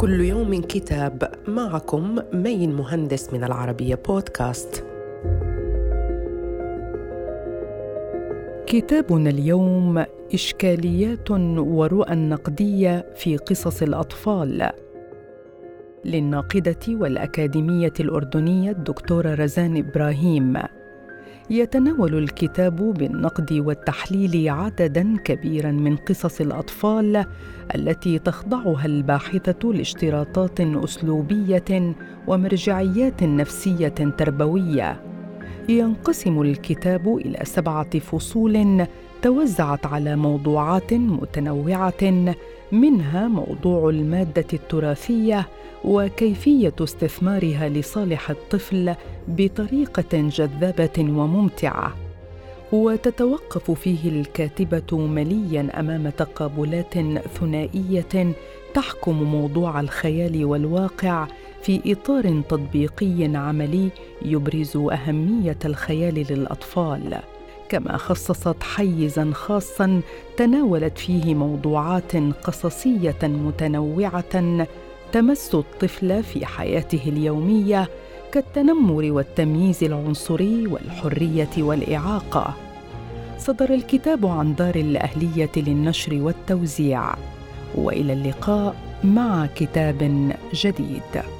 كل يوم كتاب معكم مين مهندس من العربية بودكاست. كتابنا اليوم إشكاليات ورؤى نقدية في قصص الأطفال للناقدة والأكاديمية الأردنية الدكتورة رزان إبراهيم يتناول الكتاب بالنقد والتحليل عددا كبيرا من قصص الأطفال التي تخضعها الباحثة لاشتراطات أسلوبية ومرجعيات نفسية تربوية. ينقسم الكتاب إلى سبعة فصول توزعت على موضوعات متنوعة منها موضوع المادة التراثية وكيفية استثمارها لصالح الطفل بطريقة جذابة وممتعة. وتتوقف فيه الكاتبة مليا أمام تقابلات ثنائية تحكم موضوع الخيال والواقع في إطار تطبيقي عملي يبرز أهمية الخيال للأطفال. كما خصصت حيزا خاصا تناولت فيه موضوعات قصصية متنوعة تمس الطفل في حياته اليومية كالتنمر والتمييز العنصري والحرية والإعاقة. صدر الكتاب عن دار الأهلية للنشر والتوزيع. وإلى اللقاء مع كتاب جديد.